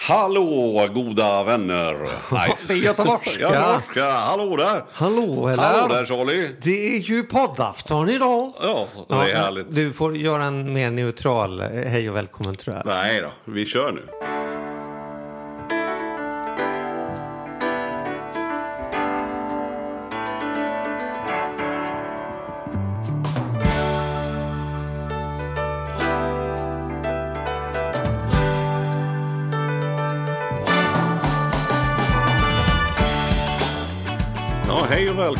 Hallå goda vänner! Nej. Det är göteborgska. Göteborgska, hallå där! Hallå, eller? Hallå där Charlie! Det är ju poddafton idag. Ja, det är härligt. Du får göra en mer neutral hej och välkommen tror jag. Nej då, vi kör nu.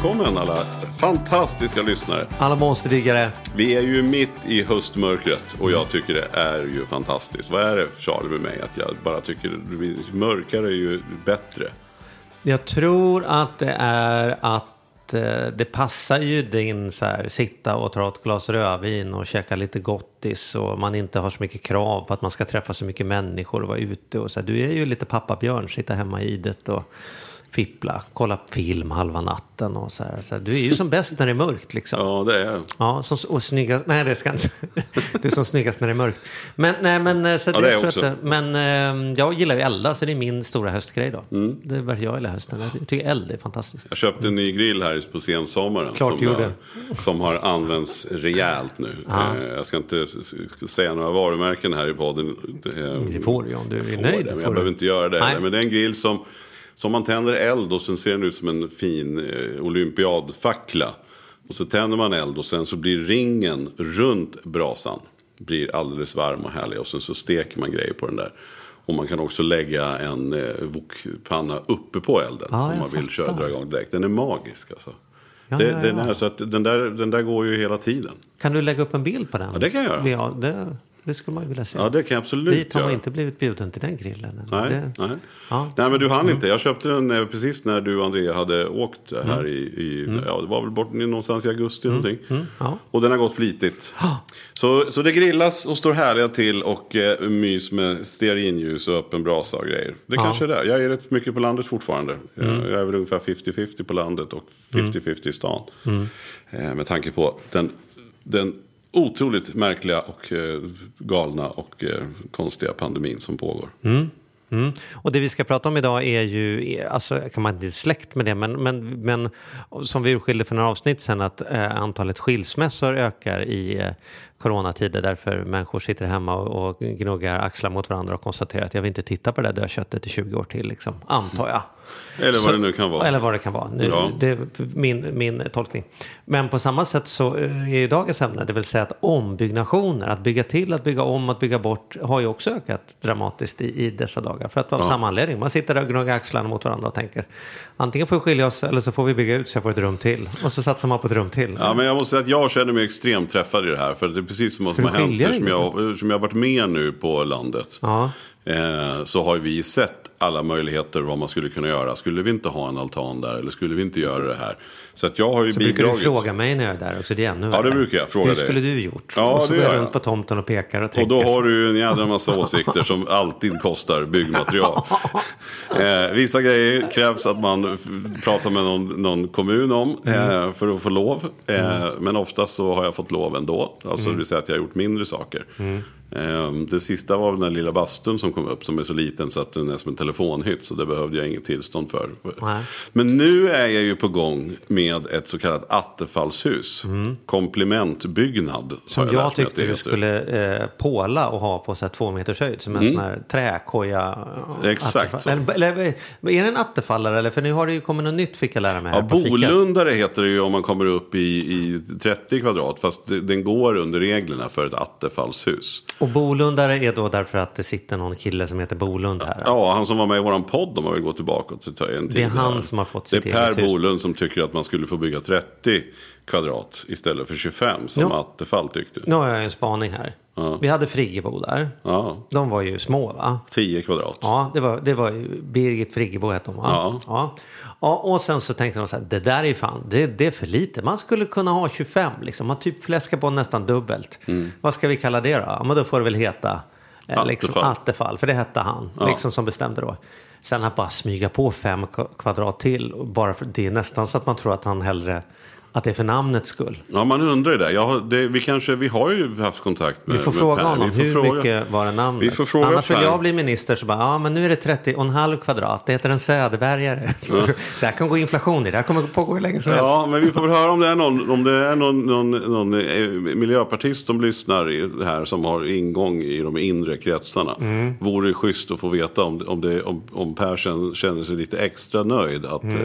Välkommen alla fantastiska lyssnare. Alla monsterdiggare. Vi är ju mitt i höstmörkret och jag tycker det är ju fantastiskt. Vad är det Charlie med mig? Att jag bara tycker mörkare är ju bättre. Jag tror att det är att eh, det passar ju din så här, sitta och ta ett glas rödvin och käka lite gottis och man inte har så mycket krav på att man ska träffa så mycket människor och vara ute och så här. Du är ju lite pappabjörn, sitta hemma i det och fippla, kolla film halva natten och så här. Så här. Du är ju som bäst när det är mörkt liksom. Ja, det är Ja, som, och snyggast, nej det ska jag inte Du är som snyggast när det är mörkt. Men, nej, men, eh, så Ja, det är tror jag att, men eh, jag gillar ju elda, så det är min stora höstgrej då. Mm. Det är varför jag gillar hösten. Jag tycker eld är fantastiskt. Jag köpte en ny grill här på sensommaren. Klart som, gjorde. har, som har använts rejält nu. Eh, Jag ska inte säga några varumärken här i podden. Eh, Det får du om du är jag nöjd, Det, men jag behöver inte göra det. Nej. Men det är en grill som, som man tänder eld och sen ser den ut som en fin eh, olympiadfackla. Och så tänder man eld och sen så blir ringen runt brasan blir alldeles varm och härlig. Och sen så steker man grejer på den där. Och man kan också lägga en eh, wokpanna uppe på elden. Ja, om man vill köra dra igång direkt. Den är magisk alltså. Ja, det, ja, Den, ja. är, så att den, där, den där går ju hela tiden. Kan du lägga upp en bild på den? Ja, det kan jag göra. Ja, det, det skulle man ju vilja se. Ja, det kan jag absolut Dit har man göra. inte blivit bjuden till den grillen. Nej, det, nej. Ja, nej men du hann Mm. inte. Jag köpte den eh, precis när du och Andrea hade åkt här i, i ja det var väl bort någonstans i augusti någonting. Mm. ja. Och den har gått flitigt. Så, så det grillas och står härliga till och eh, mys med stearinljus och öppen brasa och grejer. Det kanske är det. Jag är rätt mycket på landet fortfarande. Jag, Mm. är väl ungefär 50-50 på landet och 50-50 i stan. Mm. Eh, med tanke på den, den otroligt märkliga och eh, galna och eh, konstiga pandemin som pågår. Mm. mm. Och det vi ska prata om idag är ju, alltså kan man inte släkt med det, men, men, men som vi urskilde för några avsnitt sen att eh, antalet skilsmässor ökar i eh, coronatider därför människor sitter hemma och, och gnuggar axlar mot varandra och konstaterar att jag vill inte titta på det där dödköttet i 20 år till, liksom, antar jag. Eller vad Så- det nu kan vara. Eller vad det kan vara. Nu, Ja. Det är min, min tolkning. Men på samma sätt så eh, är ju dagens ämne, det vill säga att ombyggnationer, att bygga till, att bygga om, att bygga bort, har ju också ökat dramatiskt i, i dessa dagar. För att av samma anledning. Man sitter där och gnuggar axlarna mot varandra och tänker antingen får vi skilja oss eller så får vi bygga ut så jag får ett rum till. Och så satsar man på ett rum till. Ja, men jag måste säga att jag känner mig extremt träffad i det här. För det är precis som vad som har hänt. Eftersom jag, eftersom jag har varit med nu på landet. Ja. Eh, så har vi sett alla möjligheter vad man skulle kunna göra. Skulle vi inte ha en altan där? Eller skulle vi inte göra det här? Så att jag har ju Så brukar du bidragit. fråga mig när jag är där också. Det är ännu Ja, det värre. brukar jag fråga Hur dig. skulle du gjort? Ja, och så går jag runt på tomten och pekar och Och tänker. då har du ju en jädra massa åsikter som alltid kostar byggmaterial. eh, vissa grejer krävs att man pratar med någon, någon kommun om eh, för att få lov. Eh, Men oftast så har jag fått lov ändå. Alltså det vill säga att jag har gjort mindre saker. Eh, det sista var den där lilla bastun som kom upp som är så liten så att den är som en telefonhytt. Så det behövde jag inget tillstånd för. Nej. Men nu är jag ju på gång med ett så kallat attefallshus. Komplementbyggnad. Mm. Som jag, att tyckte du skulle eh, påla och ha på så här, två meters höjd. Som en sån här träkoja. Mm. Exakt. Eller, eller, är det en attefallare? Eller? För nu har det ju kommit något nytt fick jag lära mig. Ja, bolundare heter det ju om man kommer upp i, i 30 kvadrat. Fast den går under reglerna för ett attefallshus. Och bolundare är då därför att det sitter någon kille som heter Bolund här. Ja, han som var med i våran podd om man vill gå tillbaka till en tid. Det är han där. som har fått Det är sitt Per hus. Bolund som tycker att man skulle få bygga 30 kvadrat istället för 25 som Ja. Attefall tyckte. Nu har jag en spaning här. Vi hade Friggebo där. Ja, De var ju små va? 10 kvadrat. Ja, det var, det var ju Birgit Friggebo hette hon va? Ja. ja. Ja, och sen så tänkte de så här, det där är ju fan, det, det är för lite. Man skulle kunna ha 25 liksom. Man typ fläskar på nästan dubbelt. Vad ska vi kalla det då? Ja, men då får det väl heta eh, liksom, Attefall. Attefall, för det hette han liksom som bestämde då. Sen att bara smyga på fem k- kvadrat till, och bara för, det är nästan så att man tror att han hellre, att det är för namnets skull. Ja, man undrar ju det. Jag det vi, kanske, vi har ju haft kontakt med Vi får med fråga Per. honom, hur fråga. mycket var det namnet? Vi får fråga Annars vill jag bli minister så bara, ja men nu är det 30 och en halv kvadrat, det heter en Söderbergare. det här kan gå inflation i, det här kommer pågå hur länge som helst. Ja, men vi får väl höra om det är någon, om det är någon, någon, någon eh, miljöpartist som lyssnar här som har ingång i de inre kretsarna. Mm. Vore det schysst att få veta om, om, det, om, om Per känner, känner sig lite extra nöjd att Mm.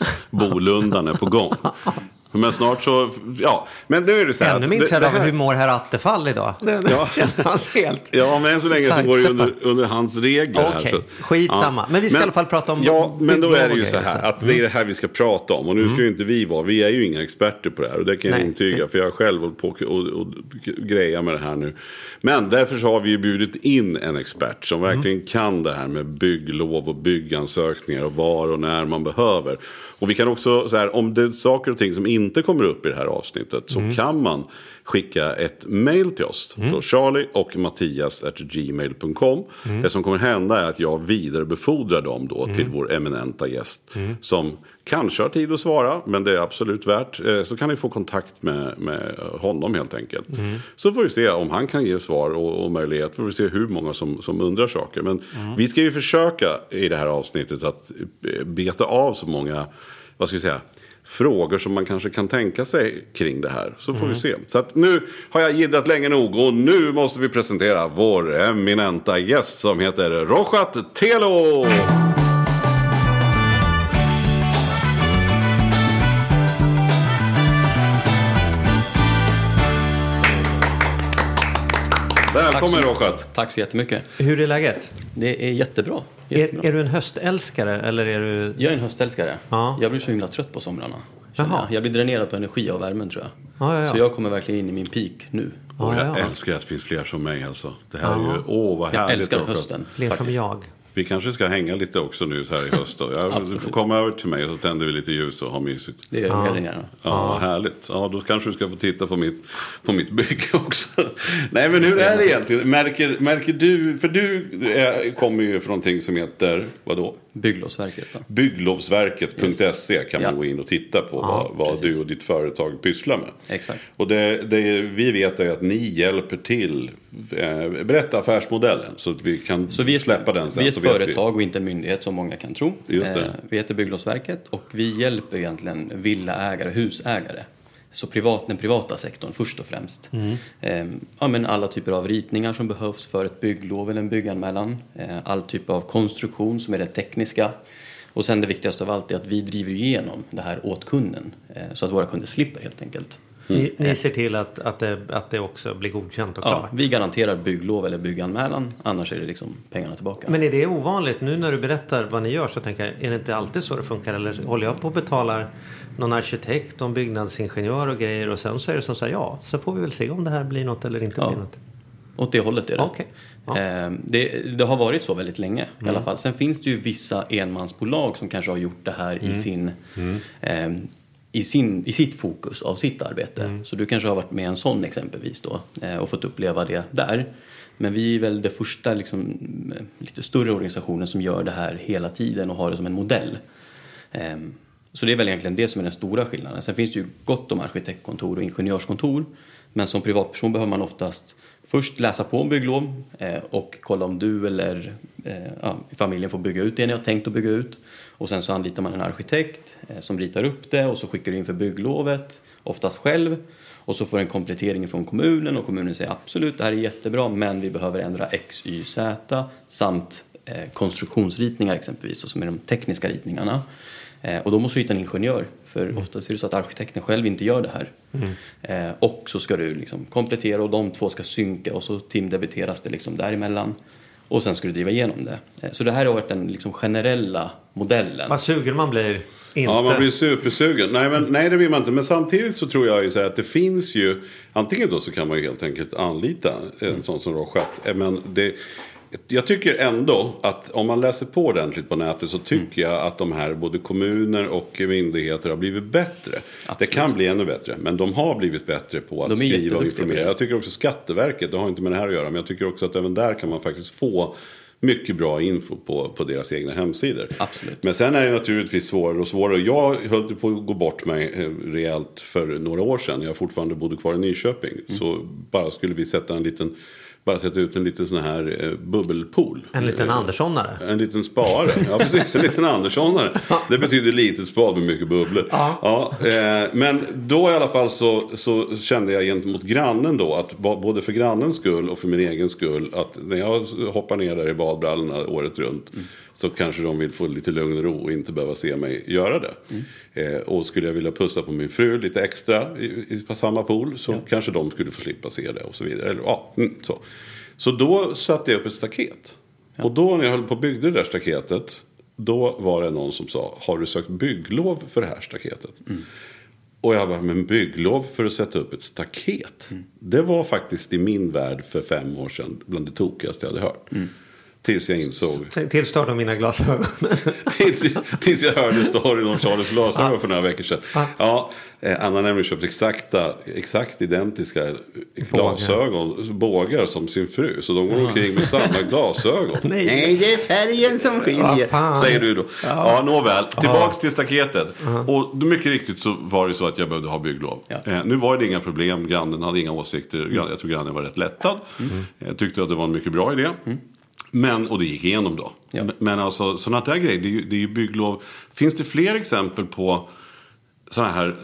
eh, Bolundan är på gång. Men snart så, ja, men nu är det så här. Ännu det- av det här- hur mår herr Attefall idag? Det, det Ja. känns helt... Ja, men än så länge så går det under, under hans regler. Okej, så- skitsamma. Men vi ska i alla fall prata om Ja, men då är det ju så här så. Mm. att det är det här vi ska prata om. Och nu ska ju inte vi vara, vi är ju inga experter på det här. Och det kan jag Nej, intyga, det- för jag har själv hållit på och, och, och greja med det här nu. Men därför så har vi ju bjudit in en expert som Mm. verkligen kan det här med bygglov och byggansökningar och var och när man behöver. Och vi kan också, så här, om det är saker och ting som inte kommer upp i det här avsnittet så Mm. kan man skicka ett mail till oss. Då Charlie och Mattias at gmail.com. Mm. Det som kommer hända är att jag vidarebefordrar dem då till vår eminenta gäst. Mm. Som kanske har tid att svara, men det är absolut värt. Eh, Så kan ni få kontakt med, med honom helt enkelt. Mm. Så får vi se om han kan ge svar och, och möjlighet. Får vi se hur många som, som undrar saker. Men Mm. vi ska ju försöka i det här avsnittet att eh, beta av så många, vad ska vi säga, frågor som man kanske kan tänka sig kring det här. Så får Mm. vi se. Så att nu har jag giddat länge nog och nu måste vi presentera vår eminenta gäst som heter Rochat Telo. Välkommen Rochat. Tack så jättemycket. Hur är läget? Det är jättebra. jättebra. Är, är du en höstälskare eller är du... Jag är en höstälskare. Ja. Jag blir så himla trött på somrarna. Jag. jag blir dränerad på energi av värmen tror jag. Ja, ja, ja. Så jag kommer verkligen in i min peak nu. Och Ja, jag ja. älskar att det finns fler som mig alltså. Det här är ju, åh vad Jag härligt älskar Rochat. hösten. Fler som faktiskt. jag. Vi kanske ska hänga lite också nu så här i höst. Då. Jag, du får komma över till mig och så tänder vi lite ljus och ha mysigt. Det gör jag mer än gärna. Ja, härligt. Ja, då kanske du ska få titta på mitt, på mitt bygge också. Nej, men hur är det egentligen? Märker, märker du, för du är, kommer ju från någonting som heter, vadå? Bygglovsverket då. Bygglovsverket.se kan man Ja. gå in och titta på vad, vad du och ditt företag pysslar med. Exakt. Och det, det vi vet är att ni hjälper till. Eh, berätta affärsmodellen så att vi kan Så vi släppa den sen. vi är ett företag och inte en myndighet som många kan tro. Eh, Vi heter Bygglovsverket och vi hjälper egentligen villaägare, husägare. Så privat, den privata sektorn först och främst. Mm. Eh, ja, men alla typer av ritningar som behövs för ett bygglov eller en bygganmälan. Eh, all typ av konstruktion som är det tekniska. Och sen det viktigaste av allt är att vi driver igenom det här åt kunden. Eh, så att våra kunder slipper helt enkelt. Ni, ni ser till att, att, det, att det också blir godkänt och Ja, klart. vi garanterar bygglov eller bygganmälan, annars är det liksom pengarna tillbaka. Men är det ovanligt? Nu när du berättar vad ni gör så tänker jag, är det inte alltid så det funkar? Eller håller jag på och betalar någon arkitekt en byggnadsingenjör och grejer och sen så är det som så här, ja, så får vi väl se om det här blir något eller inte Ja. blir något. Åt det hållet är det. Okej. Ja. Eh, det. Det har varit så väldigt länge i alla fall. Sen finns det ju vissa enmansbolag som kanske har gjort det här i, sin, eh, i, sin, i sitt fokus av sitt arbete. Så du kanske har varit med en sån exempelvis då eh, och fått uppleva det där. Men vi är väl det första liksom, eh, lite större organisationen som gör det här hela tiden och har det som en modell. Eh, Så det är väl egentligen det som är den stora skillnaden. Sen finns det ju gott om arkitektkontor och ingenjörskontor. Men som privatperson behöver man oftast först läsa på om bygglov eh, och kolla om du eller ja, familjen får bygga ut det ni har tänkt att bygga ut. Och sen så anlitar man en arkitekt eh, som ritar upp det och så skickar du in för bygglovet, oftast själv. Och så får en komplettering från kommunen och kommunen säger absolut det här är jättebra men vi behöver ändra X, Y, Z samt eh, konstruktionsritningar exempelvis, och som är de tekniska ritningarna. Eh, och då måste du hitta en ingenjör, för oftast är det så att arkitekten själv inte gör det här. Eh, och så ska du liksom komplettera och de två ska synka och så timdebiteras det liksom däremellan. Och sen ska du driva igenom det. Eh, så det här har varit den liksom generella modellen. Vad sugen man blir. inte. Ja, man blir supersugen. Nej, men, nej, det vill man inte. Men samtidigt så tror jag ju så här att det finns ju. Antingen då så kan man ju helt enkelt anlita en sån som Rochette. Eh, Men det, jag tycker ändå att om man läser på ordentligt på nätet så tycker Mm. jag att de här både kommuner och myndigheter har blivit bättre. Det kan bli ännu bättre, men de har blivit bättre på att skriva och informera. Jag tycker också Skatteverket, det har inte med det här att göra, men jag tycker också att även där kan man faktiskt få mycket bra info på, på deras egna hemsidor. Absolut. Men sen är det naturligtvis svårare och svårare. Jag höll på att gå bort mig eh, rejält för några år sedan. Jag fortfarande bodde kvar i Nyköping. Mm. Så bara skulle vi sätta en liten, bara sätta ut en liten sån här eh, bubbelpool. En liten Eh, Anderssonare. En liten spare. Ja, precis. En liten Anderssonare. Det betyder litet spad med mycket bubblor. Ja. eh, men då i alla fall så, så kände jag gentemot grannen då att både för grannens skull och för min egen skull att när jag hoppar ner där i badbrallorna året runt så kanske de vill få lite lugn och ro och inte behöva se mig göra det. Eh, och skulle jag vilja pussa på min fru lite extra i, i, på samma pool så kanske de skulle få slippa se det och så vidare. Eller, ja, mm, så. så då satte jag upp ett staket. Och då när jag höll på och byggde det där staketet. Då var det någon som sa, har du sökt bygglov för det här staketet? Och jag bara, men bygglov för att sätta upp ett staket? Det var faktiskt i min värld för fem år sedan bland det tokigaste jag hade hört. Tills jag insåg, Tillstörd av mina glasögon. tills, tills jag hörde storyn om Charles glasögon för några veckor sedan. Ja, eh, Anna har nämligen köpt exakta, exakt identiska glasögon, bågar som sin fru. Så de går omkring med samma glasögon. Nej. det är färgen som Vad skiljer, fan. säger du då. Ja, nåväl. Tillbaks till staketet. Och mycket riktigt så var det så att jag behövde ha bygglov. Ja. Eh, nu var det inga problem, grannen hade inga åsikter. Jag tror grannen var rätt lättad. Jag tyckte att det var en mycket bra idé. Men, och det gick igenom då. Ja. Men alltså sådana där grejer, det är, ju, det är ju bygglov. Finns det fler exempel på sådana här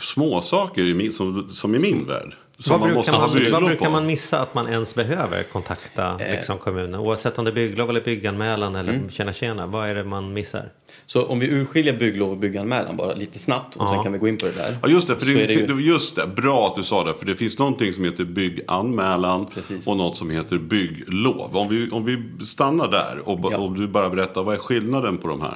småsaker i min, som, som i min värld? Som Vad man brukar måste ha man, vad brukar man missa att man ens behöver kontakta Eh. liksom, kommunen? Oavsett om det är bygglov eller bygganmälan eller Mm. tjena tjena. Vad är det man missar? Så om vi urskiljer bygglov och bygganmälan bara lite snabbt och sen Ja. kan vi gå in på det där. Ja just det, för det, det ju- just det, bra att du sa det. För det finns någonting som heter bygganmälan Precis. och något som heter bygglov. Om vi, om vi stannar där och Ja. om du bara berättar, vad är skillnaden på de här?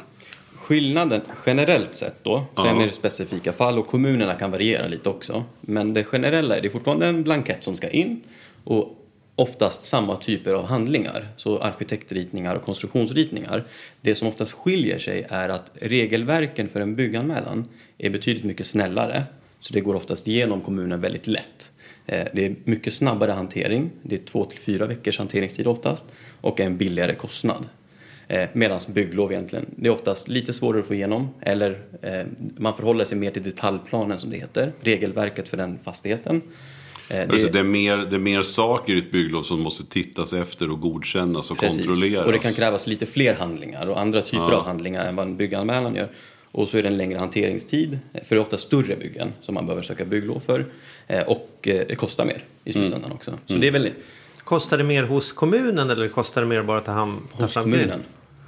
Skillnaden generellt sett då, sen Ja. är det specifika fall och kommunerna kan variera lite också. Men det generella är det fortfarande en blankett som ska in och oftast samma typer av handlingar. Så arkitektritningar och konstruktionsritningar. Det som oftast skiljer sig är att regelverken för en bygganmälan är betydligt mycket snällare. Så det går oftast igenom kommunen väldigt lätt. Eh, det är mycket snabbare hantering, det är två till fyra veckors hanteringstid oftast och en billigare kostnad. Eh, Medan bygglov egentligen, det är oftast lite svårare att få igenom eller eh, man förhåller sig mer till detaljplanen som det heter, regelverket för den fastigheten. Eh, Det, alltså, det, är mer, det är mer saker i ett bygglov som måste tittas efter och godkännas och Precis. kontrolleras. Och det kan krävas lite fler handlingar och andra typer av handlingar än vad en bygganmälan gör. Och så är det en längre hanteringstid, för det är ofta större byggen som man behöver söka bygglov för. eh, Och eh, det kostar mer i slutändan Mm. också. Så det är väldigt Kostar det mer hos kommunen eller kostar det mer bara att ta hand ta hos fram kommunen.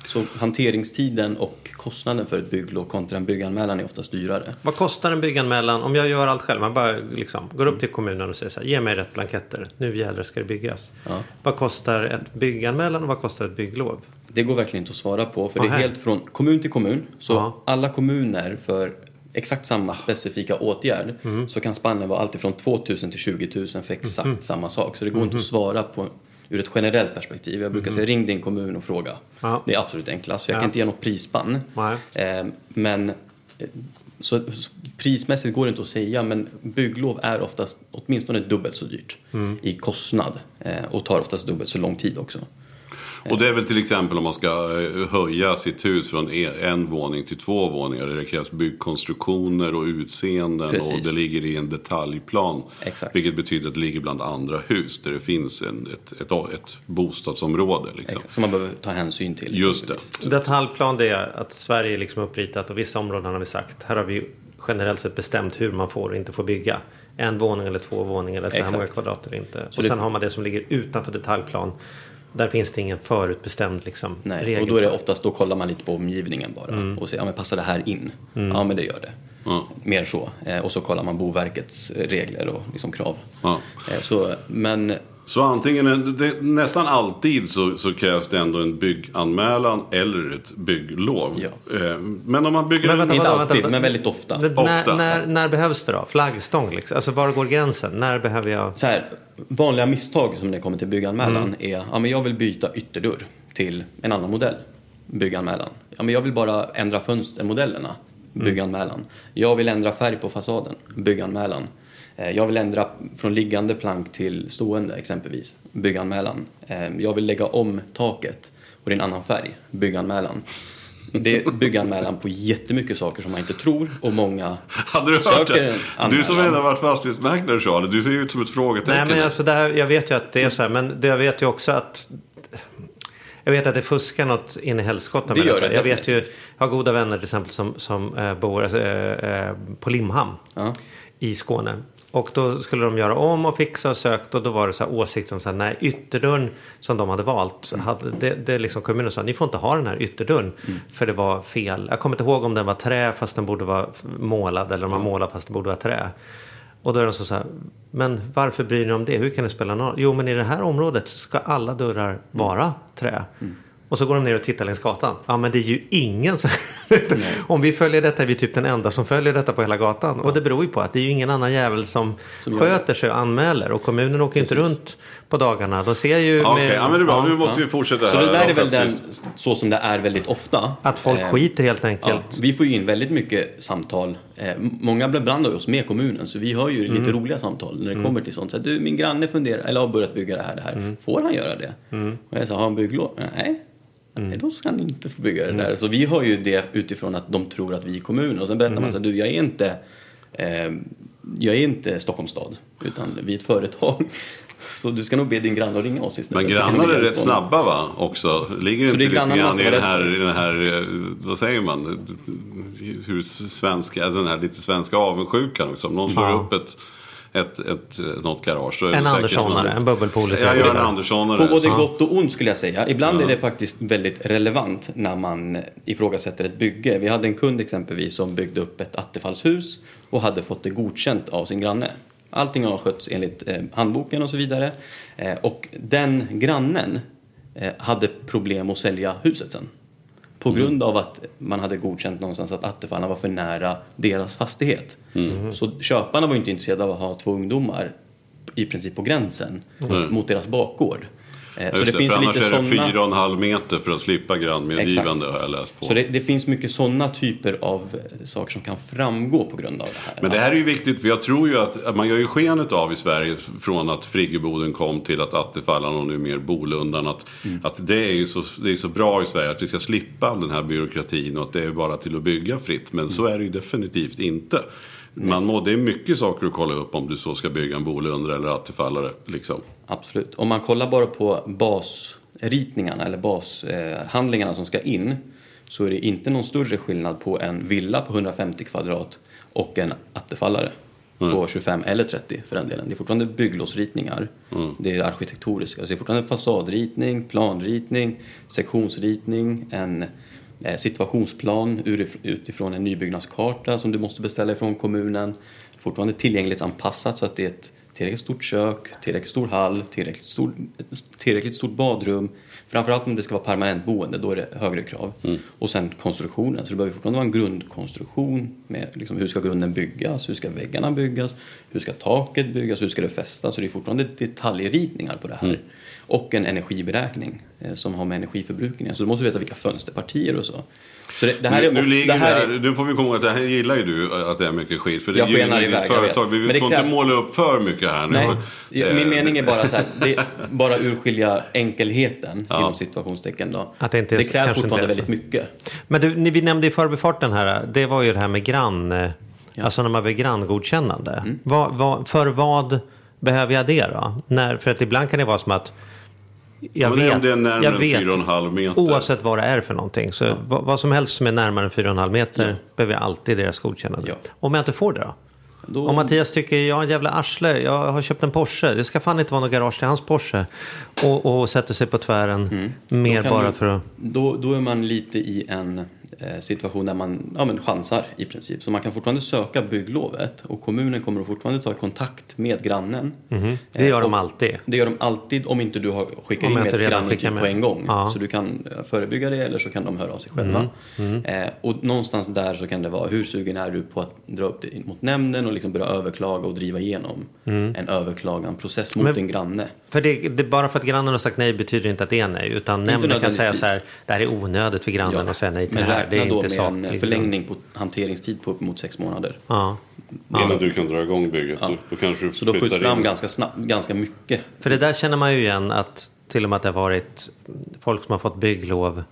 Så hanteringstiden och kostnaden för ett bygglov kontra en bygganmälan är oftast dyrare. Vad kostar en bygganmälan om jag gör allt själv? Man bara liksom, går upp till kommunen och säger så här, ge mig rätt blanketter. Nu jädrar ska det byggas. Ja. Vad kostar ett bygganmälan och vad kostar ett bygglov? Det går verkligen inte att svara på för det är helt från kommun till kommun. Så Ja. alla kommuner för exakt samma specifika åtgärd Mm. så kan spannen vara alltifrån 2000 till 20 000 för exakt Mm-hmm. samma sak. Så det går inte att svara på ur ett generellt perspektiv. Jag brukar säga ring din kommun och fråga. Ja. Det är absolut enklast. Så jag Ja. kan inte ge något prisspann. Eh, men eh, så, så prismässigt går det inte att säga men bygglov är oftast åtminstone dubbelt så dyrt Mm. i kostnad eh, och tar oftast dubbelt så lång tid också. Och det är väl till exempel om man ska eh, höja sitt hus från e- en våning till två våningar. Där det krävs byggkonstruktioner och utseenden. Precis. Och det ligger i en detaljplan. Exakt. Vilket betyder att det ligger bland andra hus. Där det finns en, ett, ett, ett bostadsområde. Liksom. Exakt, Som man behöver ta hänsyn till. Just det. Detaljplan det är att Sverige är liksom uppritat och vissa områden har vi sagt, här har vi generellt sett bestämt hur man får och inte får bygga. En våning eller två våningar eller så här Exakt. många kvadrat eller inte. Så och det- sen har man det som ligger utanför detaljplan. Där finns det ingen förutbestämd liksom, Nej, regel. och då är det oftast, då kollar man lite på omgivningen bara Mm. och ser, ja men passar det här in? Ja men det gör det. Ja. Mer så. Eh, och så kollar man Boverkets regler och liksom krav. Ja. Eh, så, men Så antingen, en- det, nästan alltid så, så krävs det ändå en bygganmälan eller ett bygglov. Ja. Eh, Men om man bygger... Men vänta, Inte vänta, alltid, vänta. men väldigt ofta. Men Ofta. När, när, när behövs det då? Flaggstång liksom? Alltså var går gränsen? När behöver jag? Så här, vanliga misstag som det kommer till bygganmälan Mm. är ja, men jag vill byta ytterdörr till en annan modell. Bygganmälan. Ja, men jag vill bara ändra fönstermodellerna. Mm. Bygganmälan. Jag vill ändra färg på fasaden. Bygganmälan. Eh, Jag vill ändra från liggande plank till stående exempelvis. Bygganmälan. Eh, Jag vill lägga om taket och det är en annan färg. Bygganmälan. Det är bygganmälan på jättemycket saker som man inte tror och många Hade du hört söker det? en Du som redan varit fastighetsmäklare Charlie, du ser ju ut som ett frågetecken. Nej men alltså det här, jag vet ju att det är så här, men det, jag vet ju också att jag vet att det fuskar något in i helskotta Det med gör detta. det, Jag vet ju, jag har goda vänner till exempel som, som eh, bor alltså, eh, på Limhamn Ja. i Skåne. Och då skulle de göra om och fixa och sökt och då var det så här åsikter om så här, nej ytterdörren som de hade valt, hade, det, det liksom kommunen sa, ni får inte ha den här ytterdörren för det var fel. Jag kommer inte ihåg om den var trä fast den borde vara målad eller om man målade fast den borde vara trä. Och då är de så, här, men varför bryr ni om det? Hur kan det spela någon? Jo, men i det här området ska alla dörrar vara trä. Och så går de ner och tittar längs gatan. Ja, men det är ju ingen som... Om vi följer detta är vi typ den enda som följer detta på hela gatan. Och det beror ju på att det är ju ingen annan jävel som, Som sköter sig och anmäler. Och kommunen åker ju inte runt på dagarna. De ser ju Okej, med, ja, men det är bra. ja, Nu måste vi fortsätta Så det där är väl den, så som det är väldigt ofta. att folk Eh, skiter helt Ja, enkelt. vi får ju in väldigt mycket samtal. Eh, många blandar oss med kommunen så vi har ju Mm. lite roliga samtal när det kommer till sånt. Så här, du, min granne funderar, eller har börjat bygga det här, det här. Mm. Får han göra det? Och jag sa, har han bygglov? Nej. Mm. Nej, då ska han inte få bygga det där. Så vi har ju det utifrån att de tror att vi är kommunen. Och sen berättar Mm. man så här, du jag är inte, eh, jag är inte Stockholms stad, utan vi är ett företag. Så du ska nog be din granne att ringa oss istället. Men grannar är rätt snabba va? Också. Ligger Så inte lite grann i den här, i den här, eh, vad säger man? Hur svenska, den här lite svenska avundsjukan också. Om någon slår Ja. upp ett, ett, ett, något garage En Anderssonare, en bubbelpool. lite Jag gör en. Anderssonare. På både gott och ont skulle jag säga. Ibland är det faktiskt väldigt relevant när man ifrågasätter ett bygge. Vi hade en kund exempelvis som byggde upp ett attefallshus och hade fått det godkänt av sin granne. Allting har skötts enligt eh, handboken och så vidare. Eh, och den grannen eh, hade problem att sälja huset sen. På Mm. grund av att man hade godkänt någonstans att Attefallen var för nära deras fastighet. Mm. Så köparna var inte intresserade av att ha två ungdomar i princip på gränsen mot deras bakgård. Eh, så det, det, finns för annars lite är det såna... fyra och en halv meter för att slippa grannmedgivande har jag läst på. Så det, det finns mycket sådana typer av eh, saker som kan framgå på grund av det här. Men det här är ju viktigt för jag tror ju att man gör ju skenet av i Sverige från att Friggeboden kom till att Attefallan och nu mer Bolundan. Att, Mm. att det är ju så, det är så bra i Sverige att vi ska slippa all den här byråkratin och att det är bara till att bygga fritt. Men så är det ju definitivt inte. Man må, det är mycket saker att kolla upp om du så ska bygga en Bolundare eller Attefallare. Liksom. Absolut. Om man kollar bara på basritningarna eller bashandlingarna som ska in så är det inte någon större skillnad på en villa på 150 kvadrat och en attefallare på 25 eller 30 för den delen. Det är fortfarande bygglovsritningar. Det är arkitekturiska. Så det är fortfarande fasadritning, planritning, sektionsritning, en situationsplan urif- utifrån en nybyggnadskarta som du måste beställa ifrån kommunen. Fortfarande tillgänglighetsanpassat så att det är ett tillräckligt stort kök, tillräckligt stor hall, tillräckligt, stor, tillräckligt stort badrum. Framförallt om det ska vara permanent boende, då är det högre krav. Och sen konstruktionen, så det behöver fortfarande vara en grundkonstruktion med liksom, hur ska grunden byggas, hur ska väggarna byggas, hur ska taket byggas, hur ska det fästas. Så det är fortfarande detaljritningar på det här. Och en energiberäkning eh, som har med energiförbrukningen. Så du måste veta vilka fönsterpartier och så. Så det, det här nu, är nu, ligger det här det är- här, nu får vi komma ihåg att det här gillar ju du att det är mycket skit. För det Jag gynnar skenar ditt företag. Vi får krävs- inte måla upp för mycket här nu. Nej, Eh, min mening är bara så här, det är bara urskilja enkelheten Ja. inom situationstecken då. Att det inte är- det krävs kanske fortfarande väldigt mycket. Men du, ni, vi nämnde i förbifarten här, det var ju det här med grann, eh, alltså när man blir granngodkännande. Mm. Vad, vad, för vad behöver jag det då? När, för att ibland kan det vara som att jag vet, om det är närmare jag vet 4,5 meter. oavsett vad det är för någonting. Så vad, vad som helst som är närmare än 4,5 meter behöver jag alltid deras godkännande. Ja. Om jag inte får det då? Då, Om Mattias tycker jag är en jävla arsle, jag har köpt en Porsche, det ska fan inte vara något garage till hans Porsche. Och, och sätter sig på tvären mer Mm. kan bara du- för att... Då, då är man lite i en situation där man ja, men chansar i princip. Så man kan fortfarande söka bygglovet och kommunen kommer att fortfarande ta kontakt med grannen. Det gör Eh, de alltid. Det gör de alltid om inte du har skickat Om in med ett grannintyg på en gång. Ja. Så du kan eh, förebygga det eller så kan de höra av sig själva. Mm, Eh, och någonstans där så kan det vara hur sugen är du på att dra upp det mot nämnden och liksom börja överklaga och driva igenom en överklaganprocess mot Mm. Men- din granne. För det, det, bara för att grannen har sagt nej betyder inte att det är nej. Utan nämnden kan säga så här, det här är onödigt för grannen att säga nej till men det här. Det är räkna då med en sakligt. förlängning på hanteringstid på uppemot sex månader. Ja. Innan du kan dra igång bygget. Så, då kanske du Så då skjuts fram in. ganska, snabbt, ganska mycket. För det där känner man ju igen att till och med att det har varit folk som har fått bygglov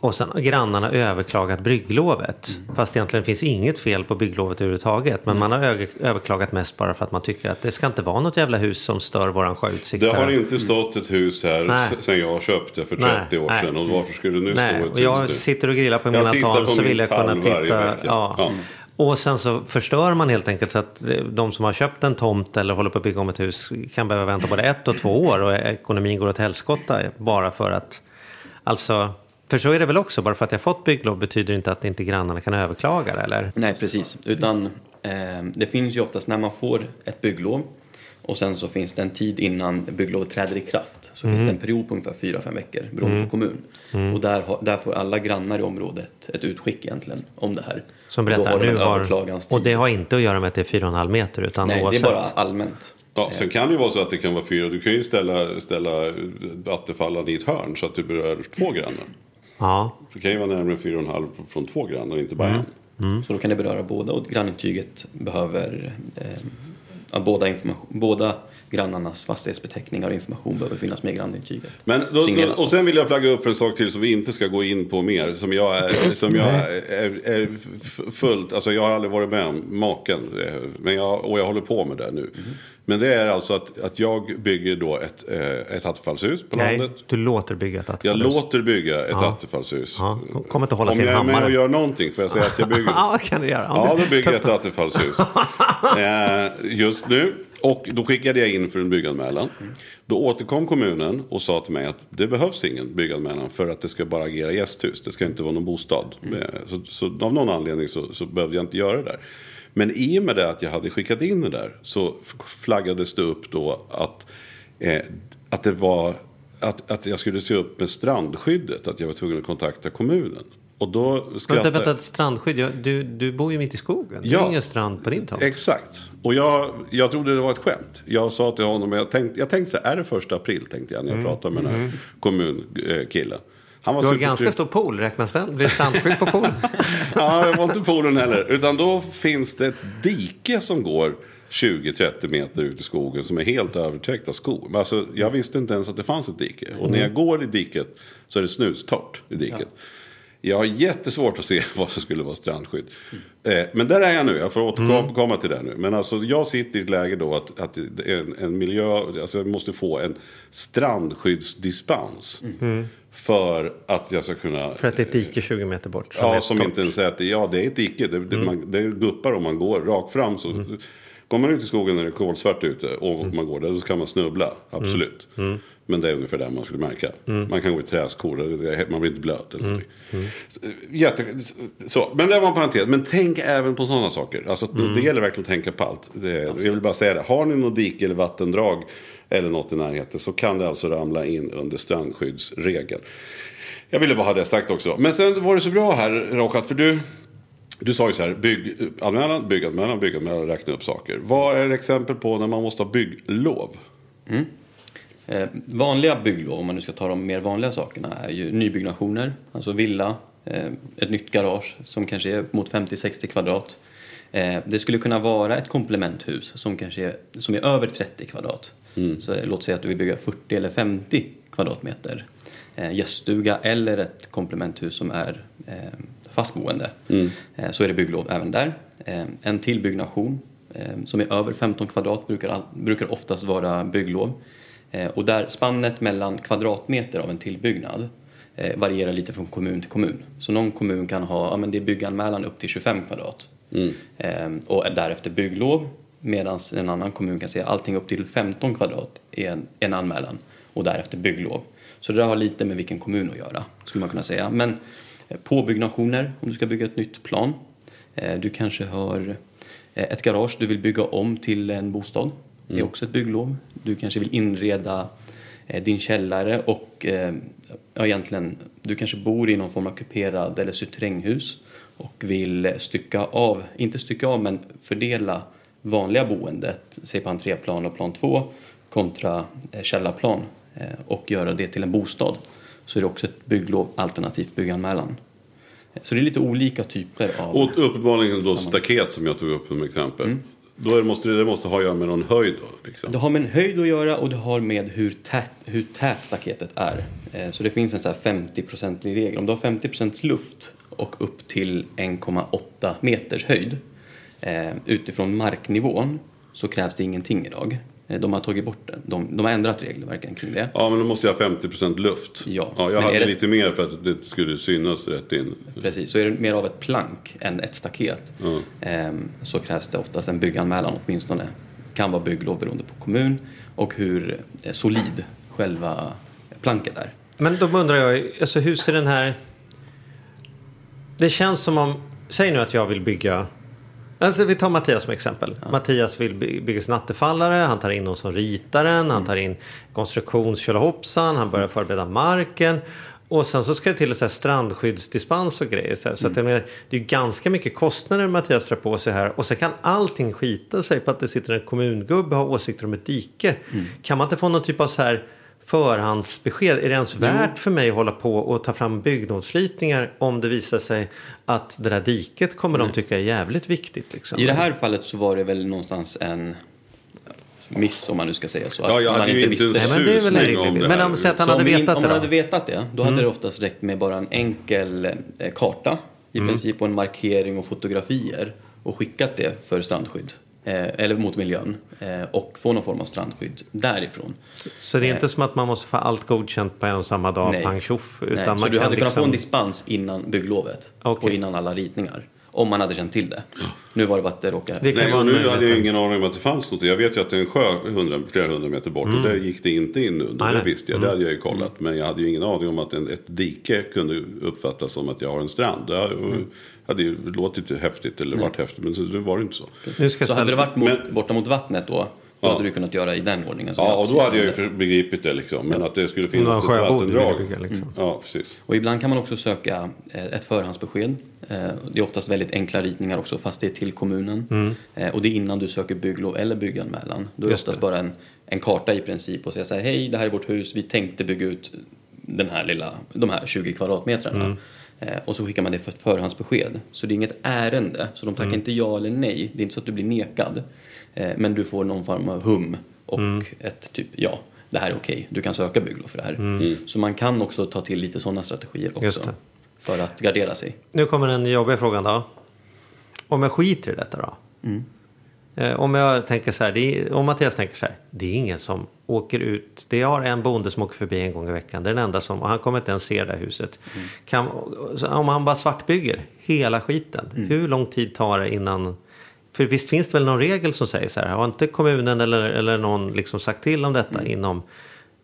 och sen har grannarna överklagat bygglovet. Mm. Fast egentligen finns inget fel på bygglovet överhuvudtaget. Men man har överklagat mest bara för att man tycker att det ska inte vara något jävla hus som stör våran sjöutsikt. Det har inte stått ett hus här Nej. sen jag köpte för Nej, 30 år nej. sedan. Och varför skulle det nu Nej, stå ett och jag hus där? sitter och grillar på Jag mina på så vill jag kunna titta. Ja. Ja. Och sen så förstör man helt enkelt så att eh, de som har köpt en tomt eller håller på att bygga om ett hus kan behöva vänta både ett och två år och ekonomin går åt helskotta bara för att alltså för så är det väl också, bara för att jag fått bygglov betyder inte att inte grannarna kan överklaga det, eller? Nej, precis. Utan eh, det finns ju oftast när man får ett bygglov och sen så finns det en tid innan bygglovet träder i kraft. Så Mm. finns det en period på ungefär 4-5 veckor beroende på kommun. Och där, har, där får alla grannar i området ett utskick egentligen om det här. Som Och berättar har nu har... Och det har inte att göra med att det är 4,5 meter utan Nej, oavsett. det är bara allmänt. Ja, sen kan det ju vara så att det kan vara fyra. Du kan ju ställa, ställa Vattenfallen i ett hörn så att du berör två grannar. Ja, Det kan ju vara närmare fyra och en halv från två grannar och inte bara en. Mm. Så då kan det beröra båda och grannintyget behöver eh, båda, båda grannarnas fastighetsbeteckningar och information behöver finnas med i grannintyget. Men då, då, och sen vill jag flagga upp för en sak till som vi inte ska gå in på mer. Som jag är, som jag är, är, fullt, alltså jag har aldrig varit med om maken. eh, Men jag, och jag håller på med det nu. Men det är alltså att, att jag bygger då ett, eh, ett attefallshus på nej, landet. du låter bygga ett Jag attefallshus. låter bygga ett attefallshus. Ja, kommer inte hålla Om sin jag är med och gör någonting får jag säga att jag bygger. Ja, vad kan du göra? Ja, då bygger jag ett attefallshus. eh, just nu. Och då skickade jag in för en bygganmälan. Då återkom kommunen och sa till mig att det behövs ingen bygganmälan för att det ska bara agera gästhus. Det ska inte vara någon bostad. Eh, Så, så av någon anledning så, så behövde jag inte göra det där. Men i och med det att jag hade skickat in det där så flaggades det upp då att, eh, att det var att, att jag skulle se upp med strandskyddet. Att jag var tvungen att kontakta kommunen. Och då Vänta, skrattade... vänta, ett strandskydd. Du, du bor ju mitt i skogen. Det är Ja. ju ingen strand på din tomt. Exakt. Och jag, jag trodde det var ett skämt. Jag sa till honom, jag tänkte, jag tänkte så här, är det första april? Tänkte jag när jag pratade med den här kommunkillen. Han var Du har ganska stor pool, räknas den? Blir det strandskydd på poolen? Ja, det var inte poolen heller. Utan då finns det ett dike som går 20-30 meter ut i skogen som är helt övertäckt av skog. Men Alltså, jag visste inte ens att det fanns ett dike. Och när jag går i diket så är det snustorrt i diket. Jag har jättesvårt att se vad som skulle vara strandskydd. Eh, men där är jag nu, jag får återkomma till det nu. Men alltså jag sitter i ett läge då att, att en, en miljö, alltså jag måste få en strandskyddsdispens. För att jag ska kunna För att det är ett dike 20 meter bort. som Ja, som torrt. inte ens säger att det, ja, det är ett dike. Det, det, man, det guppar om man går rakt fram. Så, Mm. Går man ut i skogen när det är kolsvart ute och man går där så kan man snubbla. Absolut. Mm. Men det är ungefär det man skulle märka. Man kan gå i träskor, man blir inte blöt eller någonting. Mm. Så, Jätte, så. Men det var en parentes. Men tänk även på sådana saker. Alltså, det, Mm. det gäller verkligen att tänka på allt. Det, jag vill bara säga det. Har ni något dike eller vattendrag eller något i närheten så kan det alltså ramla in under strandskyddsregeln. Jag ville bara ha det sagt också. Men sen var det så bra här Rochat, för du, du sa ju så här, bygganmälan, bygganmälan, bygganmälan, räkna upp saker. Vad är exempel på när man måste ha bygglov? Mm. Eh, vanliga bygglov, om man nu ska ta de mer vanliga sakerna, är ju nybyggnationer, alltså villa, eh, ett nytt garage som kanske är mot 50-60 kvadrat. Eh, det skulle kunna vara ett komplementhus som kanske är, som är över 30 kvadrat. Så eh, låt säga att du vill bygga 40 eller 50 kvadratmeter eh, gäststuga eller ett komplementhus som är eh, fastboende. Eh, så är det bygglov även där. Eh, en till byggnation eh, som är över 15 kvadrat brukar, brukar oftast vara bygglov. Eh, och där spannet mellan kvadratmeter av en tillbyggnad varierar lite från kommun till kommun. Så någon kommun kan ha, ja men det är bygganmälan upp till 25 kvadrat. Eh, och därefter bygglov. Medan en annan kommun kan säga allting upp till 15 kvadrat är en, en anmälan. Och därefter bygglov. Så det där har lite med vilken kommun att göra, skulle man kunna säga. Men eh, påbyggnationer om du ska bygga ett nytt plan. Eh, Du kanske har eh, ett garage du vill bygga om till en bostad. Det är också ett bygglov. Du kanske vill inreda din källare och ja, egentligen, du kanske bor i någon form av kuperad eller suterränghus och vill stycka av, inte stycka av men fördela vanliga boendet, säg på entréplan och plan 2 kontra eh, källarplan eh, och göra det till en bostad så är det också ett bygglov alternativt bygganmälan. Eh, Så det är lite olika typer av... Och uppenbarligen då staket som jag tog upp som exempel. Mm. Då måste, det måste ha att göra med någon höjd då? Liksom. Det har med en höjd att göra och det har med hur tät, hur tät staketet är. Så det finns en så här 50-procentig regel. Om du har 50% luft och upp till 1,8 meters höjd utifrån marknivån så krävs det ingenting idag. Eh, De har tagit bort det. De, de har ändrat regelverken kring det. Ja, men då måste jag ha 50% luft. Ja. ja jag hade är det- lite mer för att det skulle synas rätt in. Precis, så är det mer av ett plank än ett staket eh, så krävs det oftast en bygganmälan åtminstone. Kan vara bygglov beroende på kommun och hur eh, solid själva planket är. Men då undrar jag, alltså hur ser den här... Det känns som om, säg nu att jag vill bygga Alltså vi tar Mattias som exempel. Mattias vill by- bygga sin attefallare, han tar in någon som ritar den, han tar in konstruktionstjolahoppsan, han börjar förbereda marken. Och sen så ska det till ett så här strandskyddsdispens och grejer. Så, så att det, är, det är ganska mycket kostnader Mattias drar på sig här. Och sen kan allting skita sig på att det sitter en kommungubbe och har åsikter om ett dike. Kan man inte få någon typ av så här förhandsbesked? Är det ens värt för mig att hålla på och ta fram byggnomsritningar om det visar sig att det där diket kommer de tycka är jävligt viktigt? Liksom? I det här fallet så var det väl någonstans en miss om man nu ska säga så. Ja, att jag man hade ju inte en Nej, men det är väl en om det Men här. om säg att han Så hade om, vetat om det man då? hade vetat det, då hade det oftast räckt med bara en enkel eh, karta i princip och en markering och fotografier och skickat det för strandskydd. Eh, eller mot miljön eh, och få någon form av strandskydd därifrån. Så det är inte som att man måste få allt godkänt på en och samma dag, Nej. pang tjoff. Utan Nej, man så du hade kunnat få en liksom... dispens innan bygglovet Okej. och innan alla ritningar. Om man hade känt till det. Nu var det bara att det råkade... Det Nej, och nu hade jag ingen aning om att det fanns något. Jag vet ju att det är en sjö 100, flera hundra meter bort och där gick det inte in under. Nej, det visste jag, det hade jag ju kollat. Men jag hade ju ingen aning om att en, ett dike kunde uppfattas som att jag har en strand. Det hade, hade ju låtit häftigt eller varit häftigt, men så, nu var det inte så. Nu ska Så hade det varit mot, Men- borta mot vattnet då, då Ja. hade du kunnat göra i den ordningen. som Ja, och då hade jag ju begripit det liksom. Men att det skulle finnas en ett vattendrag. bygga, liksom. Ja, precis. Och ibland kan man också söka eh, ett förhandsbesked. Eh, Det är oftast väldigt enkla ritningar också fast det är till kommunen. Eh, Och det är innan du söker bygglov eller bygganmälan. Då är det Mm. Just oftast bara en, en karta i princip och säga så här, hej det här är vårt hus, vi tänkte bygga ut den här lilla, de här 20 kvadratmetrarna. Mm. Och så skickar man det för ett förhandsbesked. Så det är inget ärende, så de tackar Mm. inte ja eller nej. Det är inte så att du blir nekad. Eh, Men du får någon form av hum och Mm. ett typ ja. Det här är okej, du kan söka bygglov för det här. Mm. Så man kan också ta till lite sådana strategier också. För att gardera sig. Nu kommer den jobbiga frågan då. Om jag skiter i detta då? Eh, Om jag tänker så här, det är, om Mattias tänker så här, det är ingen som åker ut. Det har en bonde som åker förbi en gång i veckan. Det är den enda som, och han kommer inte ens se det här huset. Kan, så om han bara svartbygger hela skiten, hur lång tid tar det innan för visst finns det väl någon regel som säger så här, har inte kommunen eller, eller någon liksom sagt till om detta inom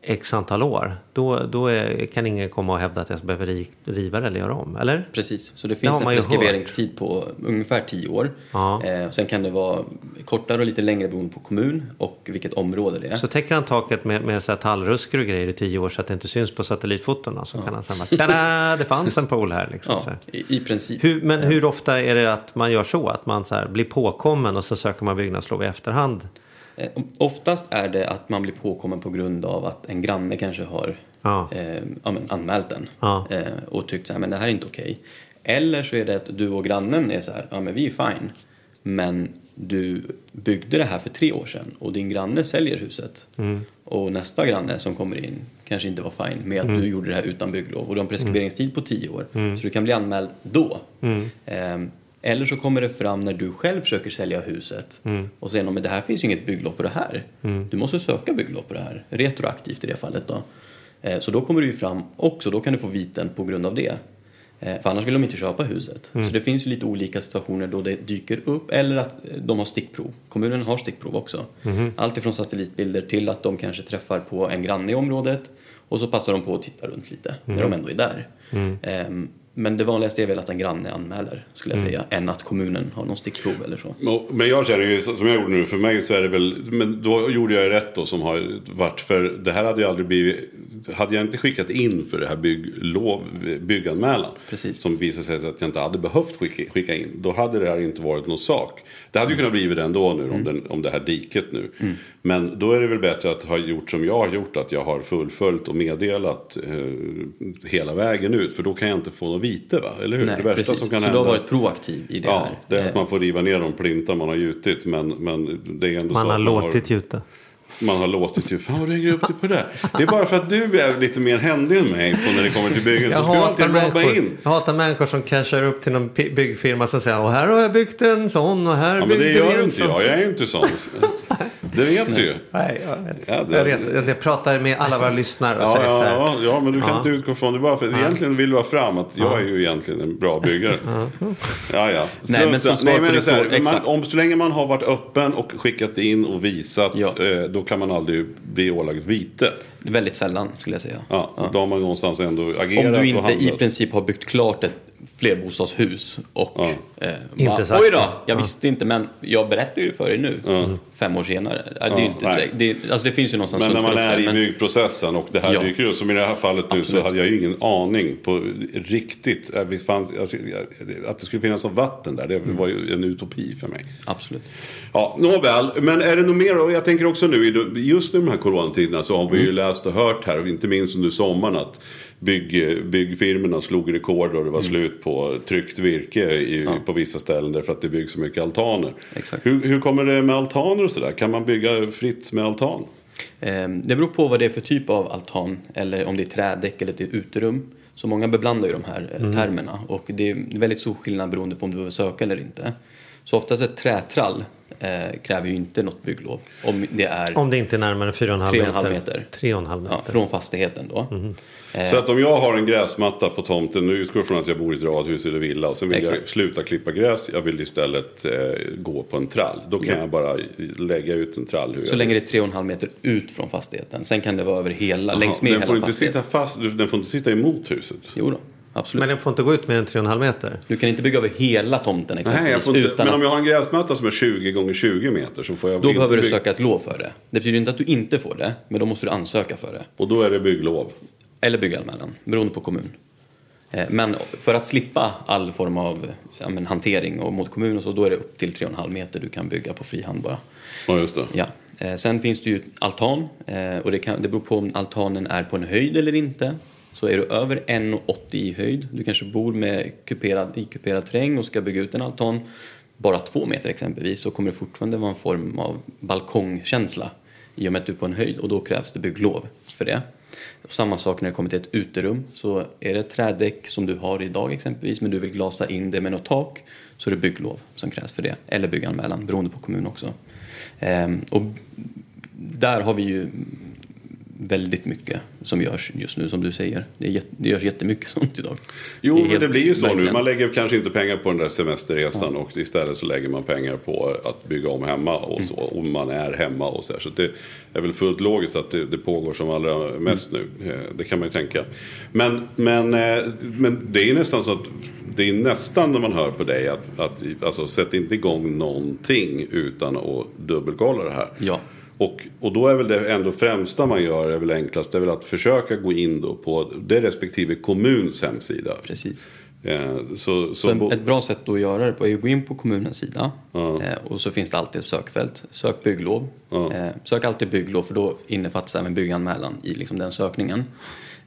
x antal år, då, då är, kan ingen komma och hävda att jag behöver ri- riva det eller göra om, eller? Precis, så det finns en man ju preskriberingstid på ungefär 10 år. Ja. Eh, sen kan det vara kortare och lite längre beroende på kommun och vilket område det är. Så täcker han taket med, med så här tallruskor och grejer i tio år så att det inte syns på satellitfotona. Så kan han sen bara, tada, det fanns en pool här. Liksom, ja, i, i princip. Hur, men hur ofta är det att man gör så? Att man så blir påkommen och så söker man byggnadslov i efterhand? Eh, Oftast är det att man blir påkommen på grund av att en granne kanske har Ja. eh, ja, anmält den Ja. eh, och tyckt så här, men det här är inte okej. Eller så är det att du och grannen är så här, ja men vi är fine. Men du byggde det här för tre år sedan och din granne säljer huset. Mm. Och nästa granne som kommer in kanske inte var fine med att Mm. du gjorde det här utan bygglov. Och du har en preskriberingstid på tio år. Så du kan bli anmäld då. Mm. Eller så kommer det fram när du själv försöker sälja huset Mm. och säger men det här finns ju inget bygglov på det här. Du måste söka bygglov på det här, retroaktivt i det fallet då. Eh, Så då kommer du ju fram också, då kan du få viten på grund av det. Eh, För annars vill de inte köpa huset. Mm. Så det finns lite olika situationer då det dyker upp eller att eh, de har stickprov. Kommunen har stickprov också. Mhm. Allt ifrån satellitbilder till att de kanske träffar på en granne i området och så passar de på att titta runt lite när Mm. de ändå är där. Ehm, Men det vanligaste är väl att en granne anmäler, skulle jag säga, än att kommunen har någon stickprov eller så. Men jag känner ju som jag gjorde nu, för mig så är det väl, men då gjorde jag rätt då som har varit, för det här hade ju aldrig blivit, hade jag inte skickat in för det här bygglov, bygganmälan, Precis. som visade sig att jag inte hade behövt skicka, skicka in, då hade det här inte varit någon sak. Det hade ju kunnat bli det ändå nu om, den, om det här diket nu. Men då är det väl bättre att ha gjort som jag har gjort, att jag har fullföljt och meddelat eh, hela vägen ut, för då kan jag inte få något vite va? Eller hur? Nej, det värsta precis. som kan så hända. du har varit proaktiv i det Ja, här. det är att Eh, man får riva ner de plintar man har gjutit. Men, men det är ändå Man så har att låtit gjuta. Man har låtit ju. Fan vad du hänger upp dig på det. Det är bara för att du är lite mer händig än mig på när det kommer till bygget. Jag Så hatar, människor, in. jag hatar människor som cashar upp till någon byggfirma som säger och här har jag byggt en sån och här Ja, men det byggde vi gör en inte sån." jag. Jag är inte sån. Det vet du ju. Nej, jag vet. Ja, det- jag, vet. jag pratar med alla våra lyssnare och Ja, säger så här. ja, ja, men du kan Ja. inte utgå från det bara för egentligen vill du ha fram att jag är ju egentligen en bra byggare. Ja, ja. Nej, men som svar nej, men så här, man, om så länge man har varit öppen och skickat in och visat, Ja. eh, då kan man aldrig bli ålagd vite. Väldigt sällan, skulle jag säga. Ja, och Då har man någonstans ändå agerat Om du inte i princip har byggt klart ett flerbostadshus och Ja. eh, Inte bara, oj då, jag visste inte men jag berättar ju för dig nu. Fem år senare. Ja, det, är Ja, inte direkt, det, alltså det finns ju någonstans Men när man är i men- byggprocessen och det här Ja. dyker upp. Som i det här fallet nu så Absolut. hade jag ju ingen aning på riktigt. eh, fanns, alltså, att det skulle finnas något vatten där. Det Mm. var ju en utopi för mig. Absolut. Ja, nåväl. Men är det något mer? Och jag tänker också nu, just i de här coronatiderna så har vi Mm. ju läst och hört här, och inte minst under sommaren, att bygg, byggfirmorna slog rekord och det Mm. var slut på tryckt virke i, på vissa ställen därför att det byggs så mycket altaner. Exakt. Hur, hur kommer det med altaner och sådär? Kan man bygga fritt med altan? Eh, Det beror på vad det är för typ av altan eller om det är trädäck eller ett uterum. Så många beblandar ju de här eh, termerna och det är väldigt stor skillnad beroende på om du behöver söka eller inte. Så oftast ett trätrall eh, kräver ju inte något bygglov om det är Om det inte är närmare 4,5 Tre och meter. en halv meter. 3,5 meter. ja, från fastigheten då. Eh, Så att om jag har en gräsmatta på tomten, nu utgår jag från att jag bor i ett radhus eller villa och sen vill jag Exakt. sluta klippa gräs, jag vill istället eh, gå på en trall. Då kan jag bara lägga ut en trall. Hur Så jag länge det är 3,5 meter ut från fastigheten. Sen kan det vara över hela, längs med den hela får inte fastigheten. sitta fast, den får inte sitta emot huset. Jo då, absolut. Men den får inte gå ut mer än 3,5 meter. Du kan inte bygga över hela tomten exempelvis. Nej, jag får inte, utan men om jag har en gräsmatta som är 20 gånger 20 meter så får jag då behöver du bygga. söka ett lov för det. Det betyder inte att du inte får det, men då måste du ansöka för det. Och då är det bygglov. Eller bygganmälan, beroende på kommun. Eh, Men för att slippa all form av ja, men, hantering och mot kommun och så, då är det upp till 3,5 meter du kan bygga på fri hand bara. Ja, just det. Ja. Eh, Sen finns det ju altan eh, och det, kan, det beror på om altanen är på en höjd eller inte. Så är du över 1,80 i höjd, du kanske bor med kuperad, i kuperad terräng och ska bygga ut en altan bara två meter exempelvis så kommer det fortfarande vara en form av balkongkänsla i och med att du är på en höjd och då krävs det bygglov för det. Och samma sak när det kommer till ett uterum så är det ett trädäck som du har idag exempelvis men du vill glasa in det med något tak så är det bygglov som krävs för det eller bygganmälan beroende på kommun också. Ehm, och där har vi ju väldigt mycket som görs just nu som du säger. Det, är det görs jättemycket sånt idag. Jo, är men det blir ju så nu. verkligen. Man lägger kanske inte pengar på den där semesterresan och istället så lägger man pengar på att bygga om hemma och så. Mm. Om man är hemma och så här. Så det är väl fullt logiskt att det, det pågår som allra mest Mm. nu. Eh, Det kan man ju tänka. Men, men, eh, men det är nästan så att det är nästan när man hör på dig att, att alltså, sätt inte igång någonting utan att dubbelkolla det här. Ja. Och, och då är väl det ändå främsta man gör är väl enklast det är väl att försöka gå in då på det respektive kommuns hemsida. Precis. Eh, så, så, Så en, ett bra sätt att göra det på är att gå in på kommunens sida Ja. eh, och så finns det alltid ett sökfält. Sök bygglov. Ja. Eh, sök alltid bygglov för då innefattas även bygganmälan i liksom den sökningen.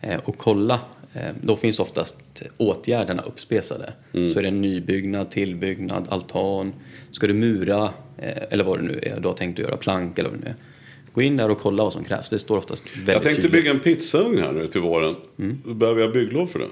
Eh, och kolla, eh, då finns oftast åtgärderna uppspesade. Mm. Så är det en nybyggnad, tillbyggnad, altan, ska du mura eh, eller vad det nu är du har tänkt att göra, plank eller vad det nu är. Gå in där och kolla vad som krävs. Det står oftast väldigt jag tänkte tydligt. bygga en pizzaugn här nu till våren. Mm. Då behöver jag bygglov för det.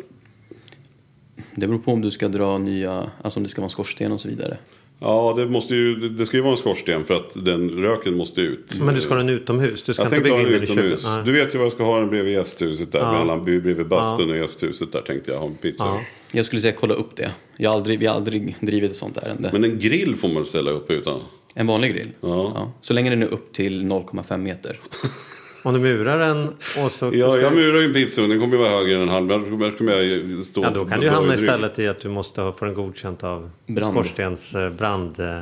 Det beror på om du ska dra nya, alltså om det ska vara en skorsten och så vidare. Ja, det, måste ju, det, ska ju vara en skorsten för att den röken måste ut. Men du ska ha den utomhus. Du ska jag inte bygga ha in den den i utomhus. köket. Du vet ju vad jag ska ha den bredvid gästhuset där. Ja. Mellan, bredvid bastun och gästhuset där tänkte jag ha en pizza. Ja. Jag skulle säga kolla upp det. Jag har aldrig, vi har aldrig drivit ett sånt ärende. Men en grill får man ställa upp utan. En vanlig grill? Ja. Så länge den är upp till 0,5 meter. Om du murar den och så... Ja, jag murar ju en pizzugn. Den kommer ju vara högre än en halv. Annars kommer jag- kommer jag stå Ja, då kan du hamna istället i att du måste ha- få den godkänt av Brand. skorstens eh, brand... eh,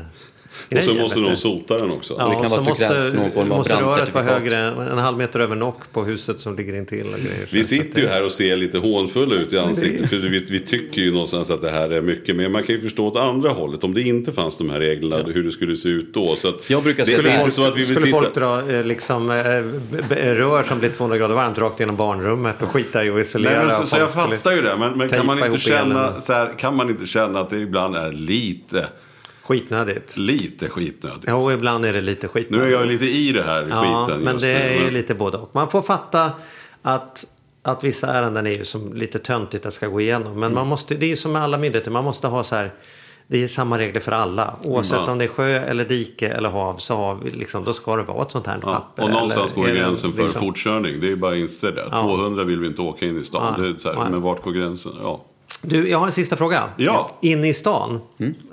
Och så måste någon du. sota den också. Ja, det kan och så vara att det krävs måste, någon form av måste röret vara högre, en halv meter över nock på huset som ligger intill och grejer. Vi sitter ju det- här och ser lite hånfulla ut i ansiktet. För vi, vi tycker ju någonstans att det här är mycket. Men man kan ju förstå åt andra hållet. Om det inte fanns de här reglerna. Hur det skulle se ut då. Så att Jag brukar det är säga- inte så att vi vill Skulle sitta... folk dra eh, liksom, eh, rör som blir 200 grader varmt rakt genom barnrummet och skita i att isolera? Nej, men så, och så jag fattar ju det. Men, men kan, man inte känna, så här, kan man inte känna att det ibland är lite, Skitnödigt. lite skitnödigt? Och ibland är det lite Nu skitnödigt. är jag lite i det här Ja, skiten men det nu, är men- lite både och. Man får fatta att, att vissa ärenden är ju som lite töntigt att ska gå igenom. Men Mm. man måste, det är ju som med alla myndigheter, man måste ha så här det är samma regler för alla. Oavsett Ja. om det är sjö eller dike eller hav så har vi liksom, då ska det vara ett sånt här Ja, papper. och någonstans eller går är gränsen för liksom- fortkörning. Det är bara att inse det. Ja. 200 vill vi inte åka in i stan. Är här, men vart går gränsen? Ja. Du, jag har en sista fråga. Ja. Inne i stan,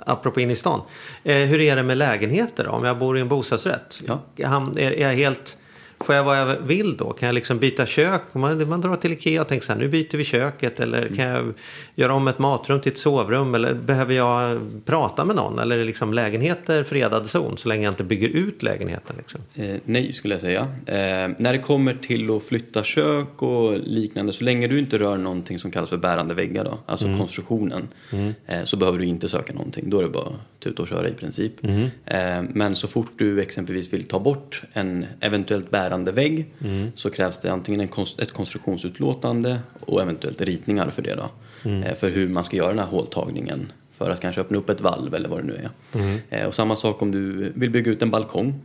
apropå inne i stan. Eh, hur är det med lägenheter då? Om jag bor i en bostadsrätt? Ja. Han, är, är jag helt... Får jag vad jag vill då? Kan jag liksom byta kök? Man, man drar till Ikea och tänker så här, nu byter vi köket. Eller kan jag göra om ett matrum till ett sovrum? Eller behöver jag prata med någon? Eller är liksom lägenheter fredad zon så länge jag inte bygger ut lägenheten? Liksom? Eh, nej, skulle jag säga. Eh, när det kommer till att flytta kök och liknande, så länge du inte rör någonting som kallas för bärande väggar, då, alltså konstruktionen, eh, så behöver du inte söka någonting. Då är det bara tuta och köra i princip. Eh, men så fort du exempelvis vill ta bort en eventuellt bärande vägg så krävs det antingen en konst- ett konstruktionsutlåtande och eventuellt ritningar för det. Då, eh, för hur man ska göra den här håltagningen för att kanske öppna upp ett valv eller vad det nu är. Eh, och samma sak om du vill bygga ut en balkong.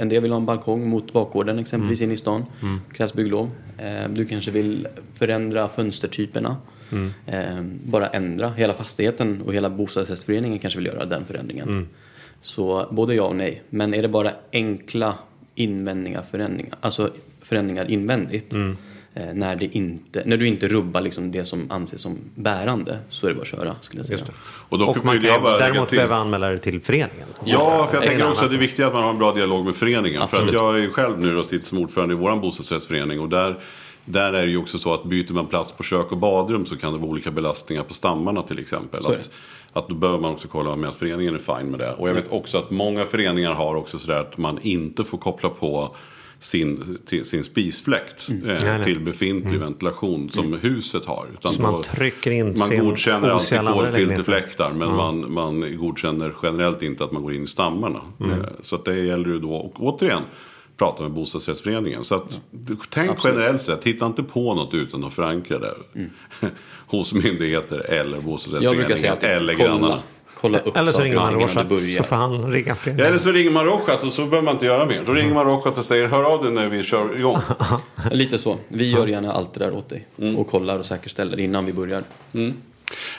En del vill ha en balkong mot bakgården exempelvis in i stan. Krävs bygglov. Eh, du kanske vill förändra fönstertyperna. Bara ändra hela fastigheten och hela bostadsrättsföreningen kanske vill göra den förändringen. Så både ja och nej. Men är det bara enkla invändningar, förändringar, alltså förändringar invändigt. Eh, när, det inte, när du inte rubbar liksom det som anses som bärande så är det bara att köra skulle jag säga. Och då Och man jag kan bara ju lägga däremot till- behöva anmäla det till föreningen. Ja, för jag tänker också att det är viktigt att man har en bra dialog med föreningen. För att Absolut. jag är själv nu och sitter som ordförande i vår bostadsrättsförening. Och där, där är det ju också så att byter man plats på kök och badrum så kan det vara olika belastningar på stammarna till exempel. Att, att då behöver man också kolla med att föreningen är fine med det. Och jag vet också att många föreningar har också sådär att man inte får koppla på sin, till, sin spisfläkt eh, Nej, nej. till befintlig ventilation som huset har. Utan Så man då- trycker in man sin godkänner alltid kolfilterfläktar men man, man godkänner generellt inte att man går in i stammarna. Mm. Eh, Så att det gäller ju då, och återigen, prata med bostadsrättsföreningen. Så att, tänk generellt sett, hitta inte på något utan att förankra det hos myndigheter eller bostadsrättsföreningen eller kolla, grannarna. kolla upp Eller så ringer man Rorschach så får han ringa Ja, föreningen. eller så ringer man Rochat och så behöver man inte göra mer. Då ringer man Rochat och säger hör av dig när vi kör igång. Lite så. Vi gör gärna allt det där åt dig. Mm. Och kollar och säkerställer innan vi börjar.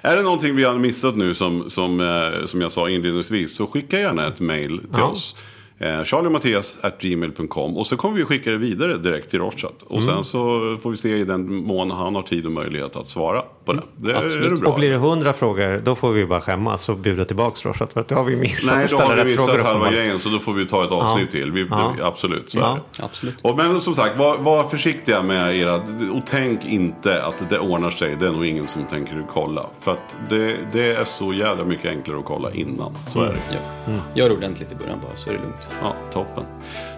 Är det någonting vi har missat nu som, som, eh, som jag sa inledningsvis så skicka gärna ett mail till Ja. oss. Eh, charliemattias.gmail.com och så kommer vi skicka det vidare direkt till Rorschat. Och Mm. sen så får vi se i den mån han har tid och möjlighet att svara på det. Det är, är bra. Och blir det hundra frågor då får vi bara skämmas och bjuda tillbaka Rorschach. För att då har vi missat Nej, att då har vi missat halva grejen så då får vi ta ett avsnitt Ja. till. Vi, Ja. det, absolut, så Ja. är det. Absolut. Och, men som sagt, var, var försiktiga med era... Och tänk inte att det ordnar sig. Det är nog ingen som tänker kolla. För att det, det är så jävla mycket enklare att kolla innan. Så är det. Ja. Gör ordentligt i början bara så är det lugnt. Ja, toppen.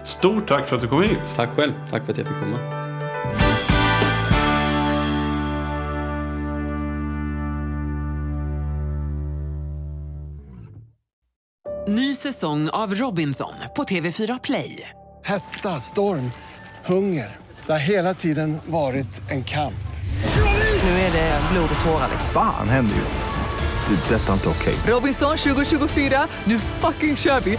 Stort tack för att du kom hit. Tack själv. Tack för att jag fick komma. Ny säsong av Robinson på TV4 Play. Hetta, storm, hunger. Det har hela tiden varit en kamp. Nu är det blod och tårar. Fan händer just. Det. är Detta är inte okej. Robinson 2024, nu fucking kör vi!